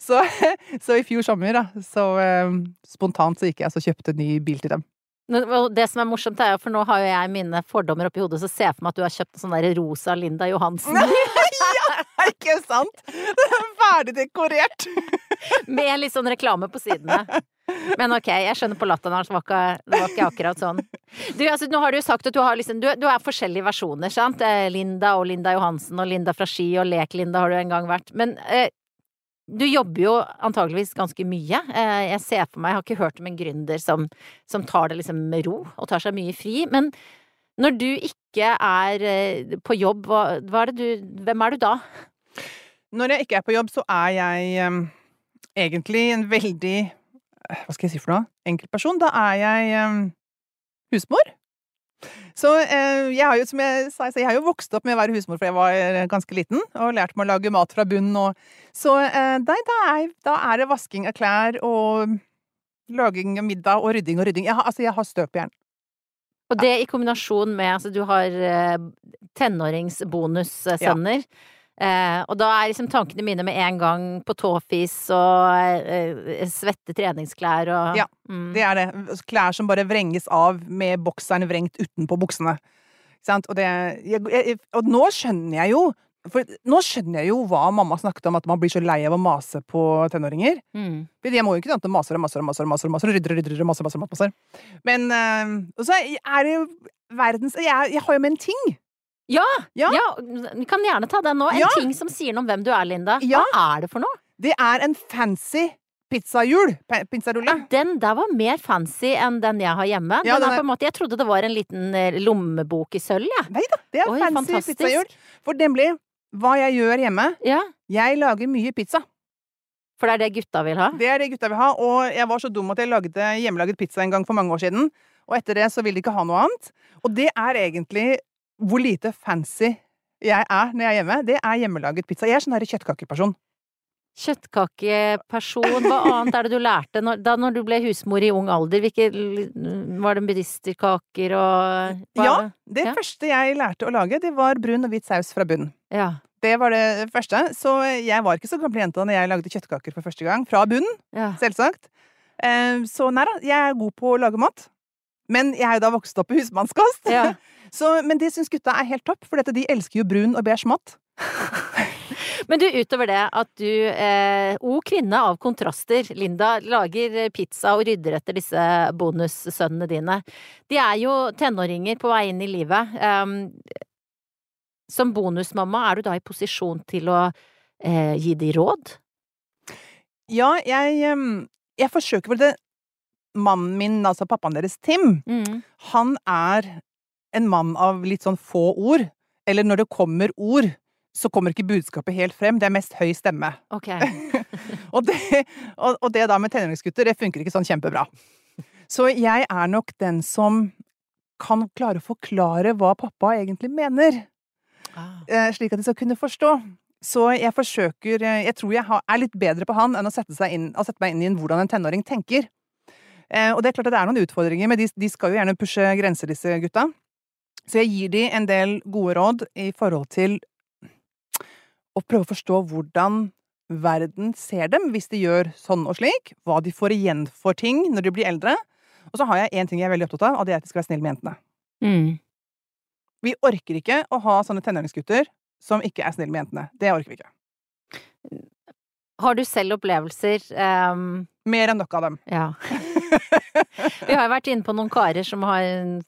Så, så, i fjor sommer, da, så um, spontant så gikk jeg og kjøpte en ny bil til dem. Det som er morsomt, er jo, for nå har jo jeg mine fordommer oppi hodet, så ser jeg for meg at du har kjøpt en sånn der rosa Linda Johansen. ja, ikke sant? Ferdig dekorert. Med litt sånn reklame på sidene. Men ok, jeg skjønner på latteren hans, det, det var ikke akkurat sånn. Du, altså, nå har du jo sagt at du har liksom, du, du er forskjellige versjoner, sant? Eh, Linda og Linda Johansen og Linda fra Ski og Lek-Linda har du en gang vært. Men eh, du jobber jo antageligvis ganske mye. Eh, jeg ser for meg, jeg har ikke hørt om en gründer som, som, tar det liksom med ro og tar seg mye fri. Men når du ikke er eh, på jobb, hva, hva er du, hvem er du da? Når jeg ikke er på jobb, så er jeg um, egentlig en veldig Hva skal jeg si for noe? Enkeltperson. Da er jeg um, husmor. Så eh, jeg har jo, som jeg sa, jeg har jo vokst opp med å være husmor fra jeg var eh, ganske liten, og lært meg å lage mat fra bunnen og Så eh, da, da, er, da, er, det vasking av klær og laging av middag og rydding og rydding. Jeg har, altså, jeg har støpjern. Og det i kombinasjon med Altså, du har tenåringsbonussønner. Ja. Eh, og da er liksom tankene mine med en gang på tåfis og eh, svette treningsklær og Ja, mm. det er det. Klær som bare vrenges av med bokseren vrengt utenpå buksene. Og, det, jeg, jeg, og nå skjønner jeg jo for nå skjønner jeg jo hva mamma snakket om, at man blir så lei av å mase på tenåringer. Mm. Jeg må jo ikke annet enn maser og maser og maser og maser, maser, rydder og rydder og maser, maser, maser. Men uh, Og så er det jo verdens jeg, jeg, har jo med en ting. Ja, ja! ja vi kan gjerne ta den nå. En ja. ting som sier noe om hvem du er, Linda. Hva er det for noe? Det er en fancy pizzahjul. Pizzarulle. Den der var mer fancy enn den jeg har hjemme. Ja, den er, er... Måte, jeg trodde det var en liten eh, lommebok i sølv, jeg. Ja. Nei da, det er Oi, fancy fantastisk. pizzahjul. For den blir hva jeg gjør hjemme. Ja. Jeg lager mye pizza. For det er det gutta vil ha? Det er det gutta vil ha. Og jeg var så dum at jeg lagde hjemmelaget pizza en gang for mange år siden. Og etter det så vil de ikke ha noe annet. Og det er egentlig hvor lite fancy jeg er når jeg er hjemme. Det er hjemmelaget pizza. Jeg er sånn kjøttkakeperson. Kjøttkakeperson, hva annet er det du lærte når, da når du ble husmor i ung alder? Hvilke, var det medisterkaker og hva? Ja, det ja? første jeg lærte å lage, det var brun og hvit saus fra bunnen. Ja. Det var det første. Så jeg var ikke så gammel jente når jeg lagde kjøttkaker for første gang. Fra bunnen, ja. selvsagt. Eh, så nei da, jeg er god på å lage mat. Men jeg er jo da vokst opp i husmannskost. Ja. Så, men det syns gutta er helt topp, for de elsker jo brun og beige mat. Men du, utover det at du, eh, o kvinne av kontraster, Linda, lager pizza og rydder etter disse bonussønnene dine. De er jo tenåringer på vei inn i livet. Um, som bonusmamma, er du da i posisjon til å eh, gi de råd? Ja, jeg, jeg forsøker vel det Mannen min, altså pappaen deres, Tim, mm. han er en mann av litt sånn få ord. Eller når det kommer ord, så kommer ikke budskapet helt frem. Det er mest høy stemme. Okay. og, det, og, og, det, da med tenåringsgutter, det funker ikke sånn kjempebra. Så jeg er nok den som kan klare å forklare hva pappa egentlig mener. Ah. Eh, slik at de skal kunne forstå. Så jeg forsøker eh, Jeg tror jeg er litt bedre på han enn å sette, inn, å sette meg inn i hvordan en tenåring tenker. Eh, og det er klart at det er noen utfordringer, men de, de skal jo gjerne pushe grenser, disse gutta. Så jeg gir de en del gode råd i forhold til å prøve å forstå hvordan verden ser dem hvis de gjør sånn og slik, hva de får igjen for ting når de blir eldre. Og så har jeg én ting jeg er veldig opptatt av, og det er at de skal være snille med jentene. Mm. Vi orker ikke å ha sånne tenåringsgutter som ikke er snille med jentene. Det orker vi ikke. Har du selv opplevelser um... Mer enn nok av dem. Ja. vi har jo vært inne på noen karer som, har,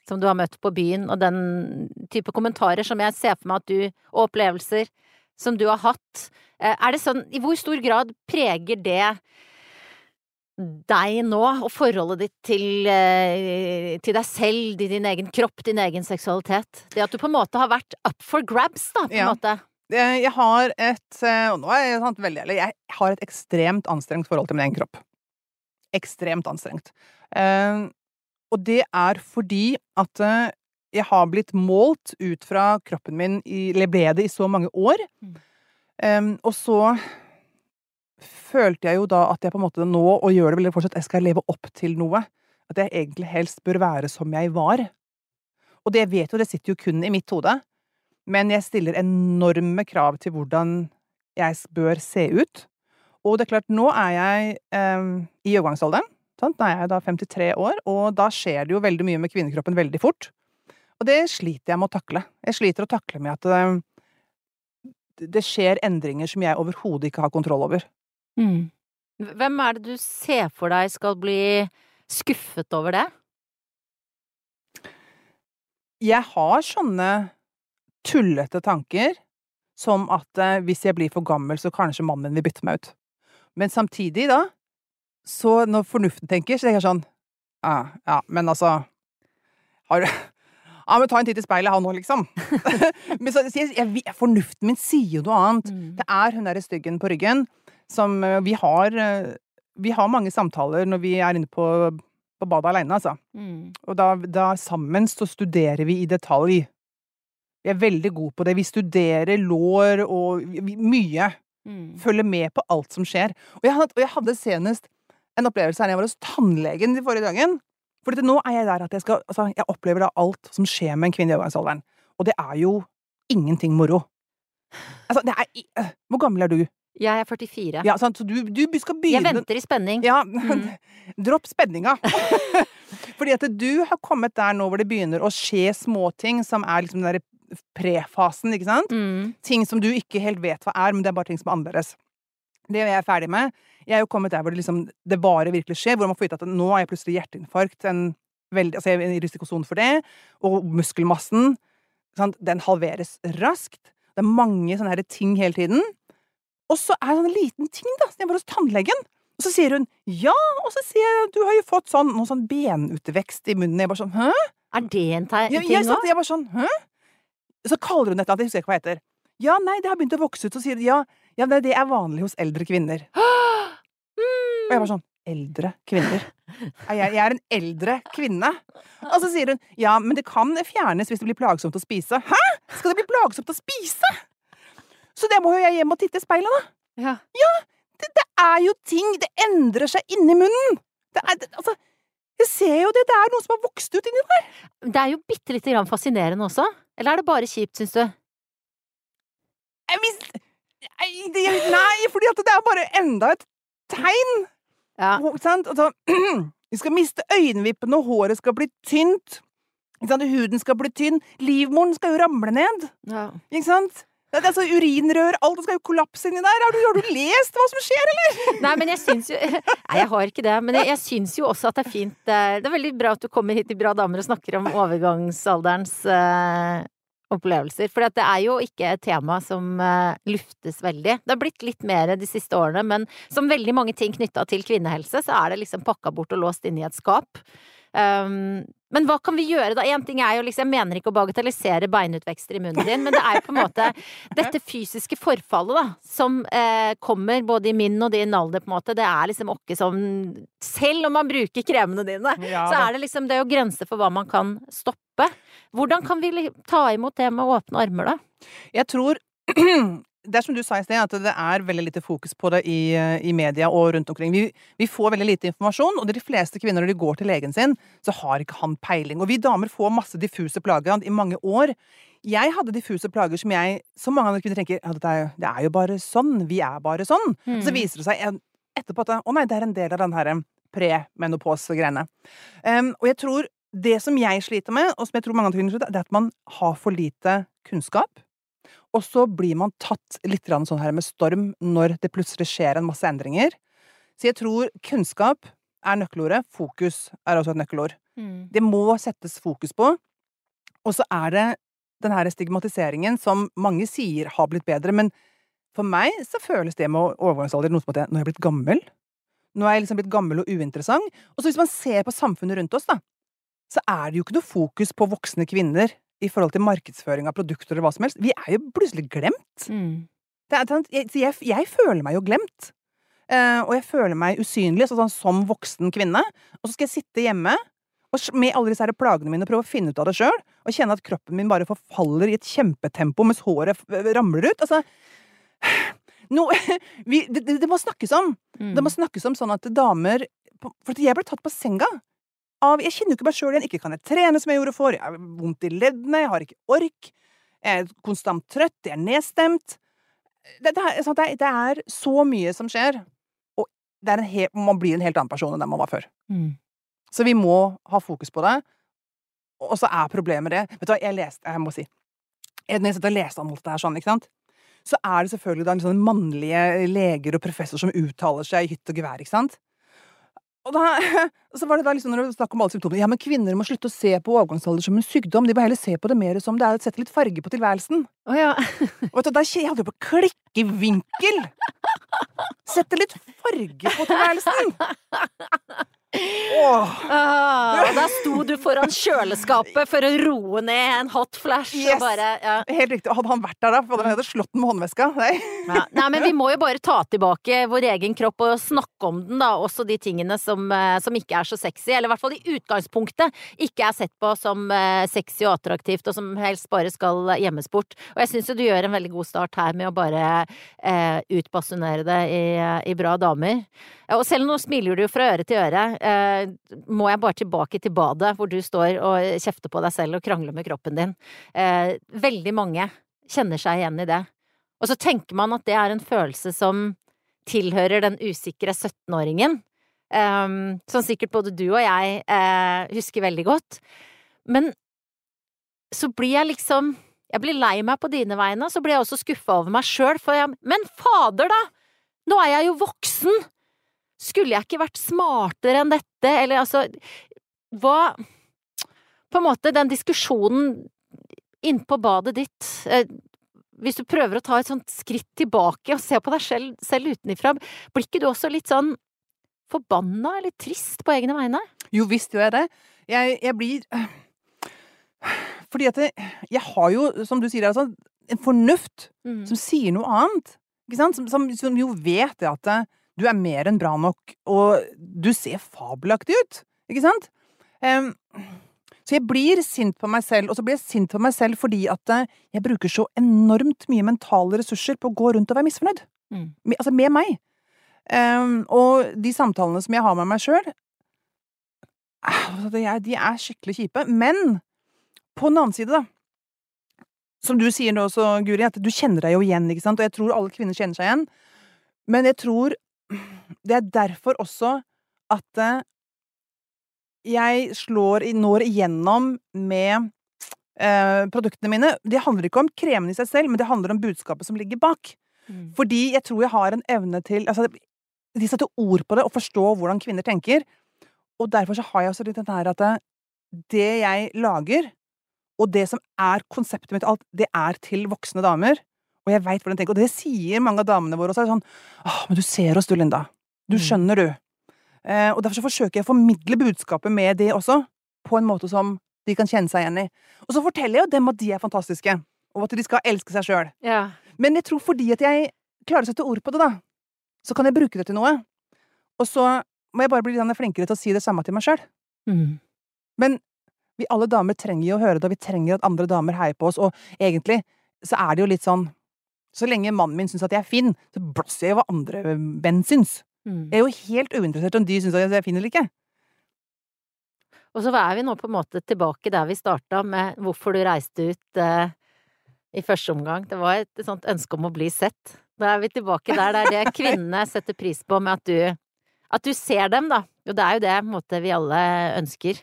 som, du har møtt på byen, og den type kommentarer som jeg ser for meg at du Og opplevelser som du har hatt. Eh, er det sånn I hvor stor grad preger det deg nå, og forholdet ditt til, eh, til, deg selv, din egen kropp, din egen seksualitet. Det at du på en måte har vært up for grabs, da, på en ja. måte. Jeg har et eh, Og nå er jeg sant, veldig ærlig. Jeg har et ekstremt anstrengt forhold til min egen kropp. Ekstremt anstrengt. Uh, og det er fordi at uh, jeg har blitt målt ut fra kroppen min i, eller ble det i så mange år. Mm. Um, og så følte jeg jo da at jeg på en måte nå, og gjør det vel fortsatt, jeg skal leve opp til noe. At jeg egentlig helst bør være som jeg var. Og det vet jo, det sitter jo kun i mitt hode. Men jeg stiller enorme krav til hvordan jeg bør se ut. Og det er klart, nå er jeg eh, i overgangsalderen. Sant? Da er jeg da 53 år, og da skjer det jo veldig mye med kvinnekroppen veldig fort. Og det sliter jeg med å takle. Jeg sliter å takle med at eh, det skjer endringer som jeg overhodet ikke har kontroll over. Mm. Hvem er det du ser for deg skal bli skuffet over det? Jeg har sånne tullete tanker som at eh, hvis jeg blir for gammel, så kanskje mannen vil bytte meg ut. Men samtidig, da, så når fornuften tenker, så tenker jeg sånn Ja, Ja, men altså har, ja, men ta en titt i speilet, han òg, liksom. men så, jeg, jeg, fornuften min sier jo noe annet. Mm. Det er hun derre styggen på ryggen som eh, vi har eh, Vi har mange samtaler når vi er inne på på badet aleine, altså. Mm. Og da, da sammen så studerer vi i detalj. Vi er veldig gode på det. Vi studerer lår og mye. Mm. Følger med på alt som skjer. Og jeg, hadde, og jeg hadde senest en opplevelse her jeg var hos tannlegen de forrige dagen. For nå er jeg der at jeg skal Altså, jeg opplever da alt som skjer med en kvinne i overgangsalderen. Og det er jo ingenting moro. Altså, det er øh, Hvor gammel er du? Jeg er 44. Ja, sant? Så du, du skal Jeg venter i spenning. Ja, Mm. dropp spenninga. Fordi at du har kommet der nå hvor det begynner å skje småting som er liksom den derre prefasen, ikke sant? Mm. Ting som du ikke helt vet hva er, men det er bare ting som er annerledes. Det er jeg ferdig med. Jeg er jo kommet der hvor det liksom det bare virkelig skjer, hvor man får vite at nå er jeg plutselig hjerteinfarkt. En veldig, altså jeg er i risikosonen for det. Og muskelmassen. Sant? Den halveres raskt. Det er mange sånne her ting hele tiden. Og så er det en liten ting, da. som jeg var hos tannlegen. Og så sier hun ja, og så sier jeg du har jo fått sånn, noe sånn benutvekst i munnen. Jeg bare sånn hæ? Er det en ting Ja, jeg, jeg, jeg, jeg bare sånn hæ? Så kaller hun et eller annet, jeg husker ikke hva det heter. Ja, nei, det har begynt å vokse ut. Så sier de ja, ja det, det er vanlig hos eldre kvinner. Og jeg var sånn Eldre kvinner? Er Jeg, jeg er en eldre kvinne. Og så sier hun ja, men det kan fjernes hvis det blir plagsomt å spise. Hæ?! Skal det bli plagsomt å spise?! Så det må jo jeg hjem og titte i speilet, da. Ja. Det, det er jo ting Det endrer seg inni munnen! Det er, det, altså, jeg ser jo det. Det er noe som har vokst ut inni der. Det er jo bitte lite grann fascinerende også. Eller er det bare kjipt, syns du? Jeg mis... Nei, nei, fordi at det er bare enda et tegn. Ja. Sant? Altså, vi skal miste øyenvippene, og håret skal bli tynt. Huden skal bli tynn. Livmoren skal jo ramle ned. ja. Ikke sant? Det er altså Urinrør, alt skal jo kollapse inni der. Har du, har du lest hva som skjer, eller? Nei, men jeg syns jo Nei, jeg har ikke det. Men jeg, jeg syns jo også at det er fint eh, Det er veldig bra at du kommer hit til Bra damer og snakker om overgangsalderens uh, opplevelser. For det er jo ikke et tema som uh, luftes veldig. Det har blitt litt mer de siste årene, men som veldig mange ting knytta til kvinnehelse, så er det liksom pakka bort og låst inn i et skap. Um, men hva kan vi gjøre da? Én ting er jo liksom, jeg mener ikke å bagatellisere beinutvekster i munnen din, men det er jo på en måte dette fysiske forfallet da, som eh, kommer både i min og din alder, på en måte. Det er liksom åkke som Selv om man bruker kremene dine, Ja, så er det liksom det er jo grenser for hva man kan stoppe. Hvordan kan vi ta imot det med åpne armer, da? Jeg tror det er som du sa i sted, at det er veldig lite fokus på det i, i media og rundt omkring. Vi, vi får veldig lite informasjon, og de fleste kvinner når de går til legen sin, så har ikke han peiling. Og vi damer får masse diffuse plager i mange år. Jeg hadde diffuse plager som jeg, som mange andre kvinner tenker ja, det, er, det er jo bare sånn, vi er bare sånn. Og så viser det seg etterpå at å nei, det er en del av den her premenopause-greiene. Um, og jeg tror det som jeg sliter med, og som jeg tror mange andre kvinner sliter med, det er at man har for lite kunnskap. Og så blir man tatt litt sånn her med storm når det plutselig skjer en masse endringer. Så jeg tror kunnskap er nøkkelordet. Fokus er også et nøkkelord. Det må settes fokus på. Og så er det den her stigmatiseringen som mange sier har blitt bedre, men for meg så føles det med overgangsalder noe som at jeg, nå er jeg blitt gammel. Nå er jeg liksom blitt gammel og uinteressant. Og så hvis man ser på samfunnet rundt oss, da, så er det jo ikke noe fokus på voksne kvinner i forhold til markedsføring av produkter eller hva som helst. Vi er jo plutselig glemt. Mm. Det er, jeg, jeg, jeg føler meg jo glemt. Uh, og jeg føler meg usynlig sånn, som voksen kvinne. Og så skal jeg sitte hjemme og med alle disse her plagene mine prøve å finne ut av det sjøl. Og kjenne at kroppen min bare forfaller i et kjempetempo mens håret ramler ut. Altså no, vi, det, det, det må snakkes om. Mm. Det må snakkes om sånn at damer For jeg ble tatt på senga. Av, jeg kjenner jo ikke meg sjøl igjen. Ikke kan jeg trene som jeg gjorde før. Jeg har vondt i leddene, jeg har ikke ork. Jeg er konstant trøtt, jeg er nedstemt. Det, det, er, det, er, så mye som skjer. Og det er en hel, man blir en helt annen person enn den man var før. Mm. Så vi må ha fokus på det. Og så er problemet det Vet du hva, jeg leste Jeg må si Når jeg sitter og leser om alt det her sånn, ikke sant, så er det selvfølgelig da en sånn mannlige leger og professor som uttaler seg i hytt og gevær, ikke sant? Og da, så var det da liksom når det var om alle symptomene Ja, men kvinner må slutte å se på overgangsalder som en sykdom. De må heller se på det mer som det er å sette litt farge på tilværelsen. Oh, ja. Og vet du, jeg hadde jo på klikkevinkel! Sette litt farge på tilværelsen! Åh. Ah, da sto du foran kjøleskapet for å roe ned en hot flash Yes. bare ja. Helt riktig. Hadde han vært der da, hadde han hadde slått den med håndveska. Nei. Ja. Nei, men vi må jo bare ta tilbake vår egen kropp og snakke om den, da. Også de tingene som, eh, som ikke er så sexy, eller i hvert fall i utgangspunktet ikke er sett på som eh, sexy og attraktivt, og som helst bare skal gjemmes bort. Og jeg syns jo du gjør en veldig god start her med å bare eh, utbasunere det i, i bra damer. Og selv nå smiler du jo fra øre til øre, eh, må jeg bare tilbake til badet hvor du står og kjefter på deg selv og krangler med kroppen din. Eh, veldig mange kjenner seg igjen i det. Og så tenker man at det er en følelse som tilhører den usikre 17-åringen. Um, som sikkert både du og jeg eh, husker veldig godt. Men så blir jeg liksom Jeg blir lei meg på dine vegne, så blir jeg også skuffa over meg sjøl, for jeg Men fader, da! Nå er jeg jo voksen! Skulle jeg ikke vært smartere enn dette, eller altså Hva På en måte, den diskusjonen innpå badet ditt eh, hvis du prøver å ta et sånt skritt tilbake og se på deg selv, selv utenifra, blir ikke du også litt sånn forbanna eller trist på egne vegne? Jo visst gjør jeg det. Jeg, jeg blir Fordi at jeg, jeg har jo, som du sier, altså, en fornuft Mm. som sier noe annet. Ikke sant? Som, som, som jo vet det at du er mer enn bra nok, og du ser fabelaktig ut. Ikke sant? Um, så jeg blir sint på meg selv, og så blir jeg sint på meg selv fordi at eh, jeg bruker så enormt mye mentale ressurser på å gå rundt og være misfornøyd. Mm. Med, altså med meg. Um, og de samtalene som jeg har med meg sjøl, de er skikkelig kjipe. Men på den annen side, da. Som du sier nå også, Guri, at du kjenner deg jo igjen, ikke sant? Og jeg tror alle kvinner kjenner seg igjen. Men jeg tror det er derfor også at eh, jeg slår, når igjennom med eh, produktene mine. Det handler ikke om kremen i seg selv, men det handler om budskapet som ligger bak. Mm. Fordi jeg tror jeg har en evne til altså, De setter ord på det og forstår hvordan kvinner tenker. Og derfor så har jeg også litt den her at det, det jeg lager, og det som er konseptet mitt, alt, det er til voksne damer. Og jeg veit hvordan de tenker. Og det sier mange av damene våre også. er Sånn, Åh, men du ser oss du, Linda. Du Mm. skjønner, du. Eh, og derfor så forsøker jeg å formidle budskapet med det også, på en måte som de kan kjenne seg igjen i. Og så forteller jeg jo dem at de er fantastiske, og at de skal elske seg sjøl. Ja. Men jeg tror fordi at jeg klarer å sette ord på det, da, så kan jeg bruke det til noe. Og så må jeg bare bli litt flinkere til å si det samme til meg sjøl. Mm. Men vi alle damer trenger jo å høre det, og vi trenger at andre damer heier på oss, og egentlig så er det jo litt sånn Så lenge mannen min syns at jeg er fin, så blåser jeg i hva andre menn syns. Mm. Jeg er jo helt uinteressert om de syns at jeg er fin eller ikke. Og så er vi nå på en måte tilbake der vi starta, med hvorfor du reiste ut eh, i første omgang. Det var et sånt ønske om å bli sett. Da er vi tilbake der. Det er det kvinnene setter pris på med at du, at du ser dem, da. Og det er jo det måte, vi alle ønsker.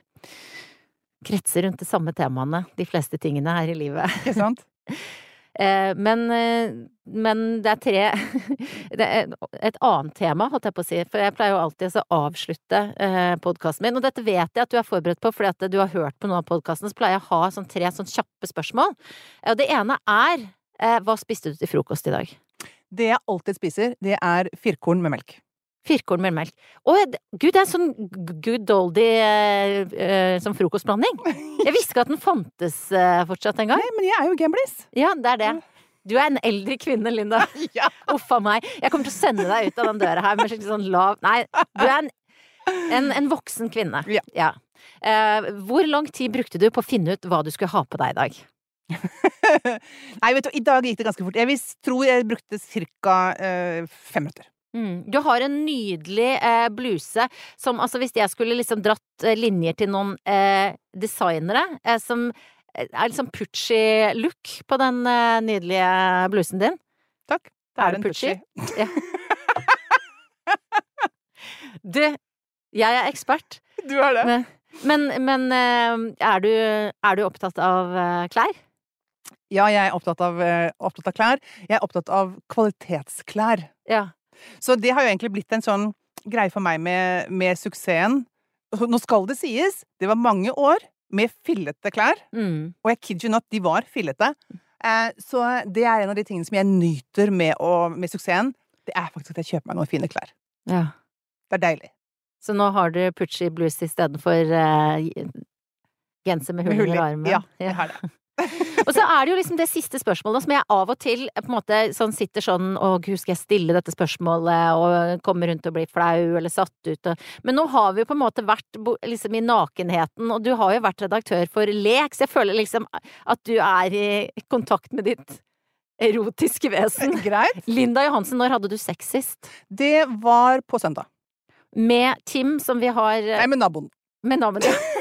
Kretser rundt de samme temaene, de fleste tingene her i livet. Ikke sant? Eh, men, eh, men det er tre Det er et annet tema, holdt jeg på å si. For jeg pleier jo alltid å avslutte eh, podkasten min. Og dette vet jeg at du er forberedt på, fordi at du har hørt på noen av podkastene. Så pleier jeg å ha sånn tre sånn kjappe spørsmål. Og det ene er hva spiste du til frokost i dag? Det jeg alltid spiser, det er firkorn med melk. Firkorn med melk. Å, gud, det er en sånn good oldie eh, eh, som frokostblanding. Jeg visste ikke at den fantes eh, fortsatt engang. Nei, men jeg er jo gamblis. Ja, det er det. Du er en eldre kvinne, Linda. Ja. Uff a meg. Jeg kommer til å sende deg ut av den døra her med skikkelig sånn lav Nei, du er en, en, en voksen kvinne. Ja. Eh, hvor lang tid brukte du på å finne ut hva du skulle ha på deg i dag? Nei, vet du, i dag gikk det ganske fort. Jeg tror jeg brukte ca. Eh, fem minutter. Mm. Du har en nydelig eh, bluse som altså hvis jeg skulle liksom dratt eh, linjer til noen eh, designere eh, som eh, er liksom Pucci-look på den eh, nydelige blusen din. Takk. Det Er er en Pucci? Pucci. Du, jeg er ekspert. Du er det. Men, men, men er, du, er du opptatt av klær? Ja, jeg er opptatt av, opptatt av klær. Jeg er opptatt av kvalitetsklær. Ja. Så det har jo egentlig blitt en sånn greie for meg med, med suksessen. Nå skal det sies, det var mange år med fillete klær. Mm. Og jeg kid you not, de var fillete. Eh, så det er en av de tingene som jeg nyter med, å, med suksessen. Det er faktisk at jeg kjøper meg noen fine klær. ja. Det er deilig. Så nå har du Pucci blues istedenfor uh, genser med hull under armen? Ja, jeg har det. og så er det jo liksom det siste spørsmålet som jeg av og til på en måte sånn sitter sånn og husker jeg stille dette spørsmålet og kommer rundt og blir flau eller satt ut og Men nå har vi jo på en måte vært liksom i nakenheten, og du har jo vært redaktør for Lek, så jeg føler liksom at du er i kontakt med ditt erotiske vesen. Greit. Linda Johansen, når hadde du sex sist? Det var på søndag. Med Tim, som vi har Nei, med naboen. Med naboen, ja.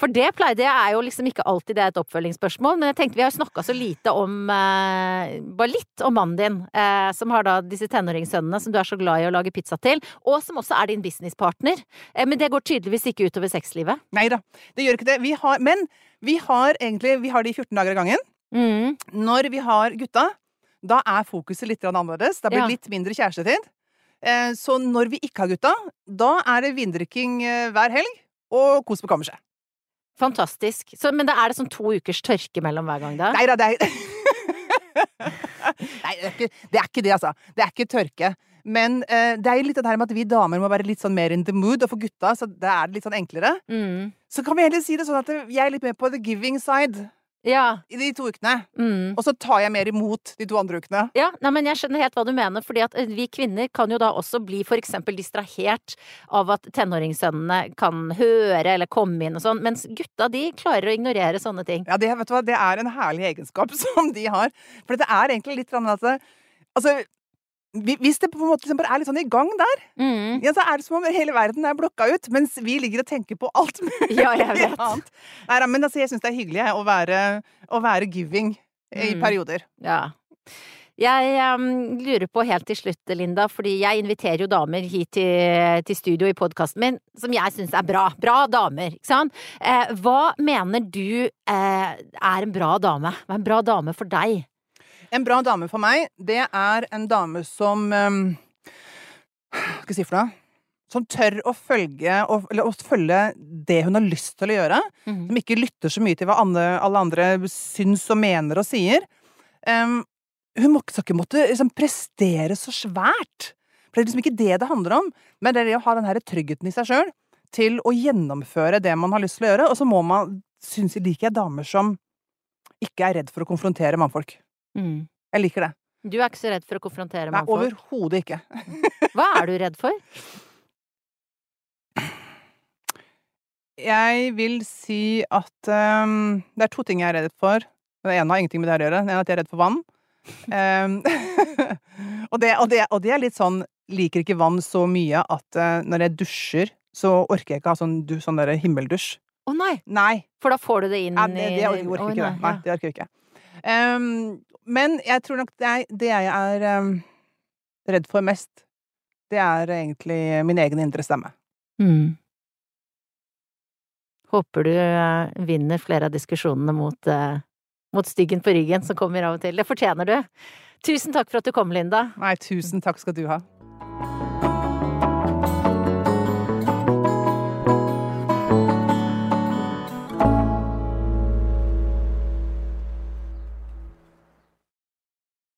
For det pleier det er jo liksom ikke alltid det er et oppfølgingsspørsmål, men jeg tenkte vi har snakka så lite om eh, Bare litt om mannen din, eh, som har da disse tenåringssønnene som du er så glad i å lage pizza til, og som også er din businesspartner. Eh, men det går tydeligvis ikke utover sexlivet? Nei da, det gjør ikke det. Vi har, men vi har egentlig Vi har de 14 dager av gangen. Mm. Når vi har gutta, da er fokuset litt annerledes. Det blir ja. litt mindre kjærestetid. Eh, så når vi ikke har gutta, da er det vindrikking eh, hver helg og kos på kammerset. Fantastisk. Så, men det er det sånn to ukers tørke mellom hver gang, da? Nei da, det er Nei, det er, ikke, det er, ikke, det altså. Det er ikke tørke. Men uh, det er jo litt det her med at vi damer må være litt sånn mer in the mood, og for gutta så det er det litt sånn enklere. Mm. Så kan vi heller si det sånn at jeg er litt mer på the giving side. Ja. I de to ukene. Mm. Og så tar jeg mer imot de to andre ukene. Ja, nei, men jeg skjønner helt hva du mener, fordi at eh, vi kvinner kan jo da også bli for eksempel distrahert av at tenåringssønnene kan høre eller komme inn og sånn, mens gutta de klarer å ignorere sånne ting. Ja, det, vet du hva, det er en herlig egenskap som de har. For det er egentlig litt sånn at Altså, hvis det på en måte er litt sånn i gang der, mm. ja, så er det som om hele verden er blokka ut, mens vi ligger og tenker på alt mulig ja, jeg vet. annet. Nei, men altså, jeg syns det er hyggelig å være, å være giving i mm. perioder. Ja. Jeg um, lurer på helt til slutt, Linda, fordi jeg inviterer jo damer hit til, til studio i podkasten min, som jeg syns er bra. Bra damer, ikke sant? Eh, hva mener du eh, er en bra dame? Hva er en bra dame for deg? En bra dame for meg, det er en dame som um, Hva skal jeg si for noe? Som tør å følge, eller, å følge det hun har lyst til å gjøre. Mm. Som ikke lytter så mye til hva andre, alle andre syns og mener og sier. Um, hun må ikke måtte liksom, prestere så svært. For det er liksom ikke det det handler om. Men det er det å ha den her tryggheten i seg sjøl til å gjennomføre det man har lyst til å gjøre. Og så må man, syns jeg, liker jeg damer som ikke er redd for å konfrontere mannfolk. Mm. Jeg liker det. Du er ikke så redd for å konfrontere mannfolk? Nei, overhodet ikke. Hva er du redd for? Jeg vil si at um, det er to ting jeg er redd for. Det ene har ingenting med det her å gjøre. Det ene er at jeg er redd for vann. Um, og, det, og, det, og, det, er litt sånn Liker ikke vann så mye at uh, når jeg dusjer, så orker jeg ikke ha sånn, sånn himmeldusj. Å oh, nei. nei! For da får du det inn ja, det, det orker ikke oh, nei, det. Nei, det orker jeg ikke. Um, men jeg tror nok det, er, det jeg er um, redd for mest, det er egentlig min egen indre stemme. Mm. Håper du uh, vinner flere av diskusjonene mot, uh, mot styggen på ryggen som kommer av og til. Det fortjener du. Tusen takk for at du kom, Linda. Nei, tusen takk skal du ha.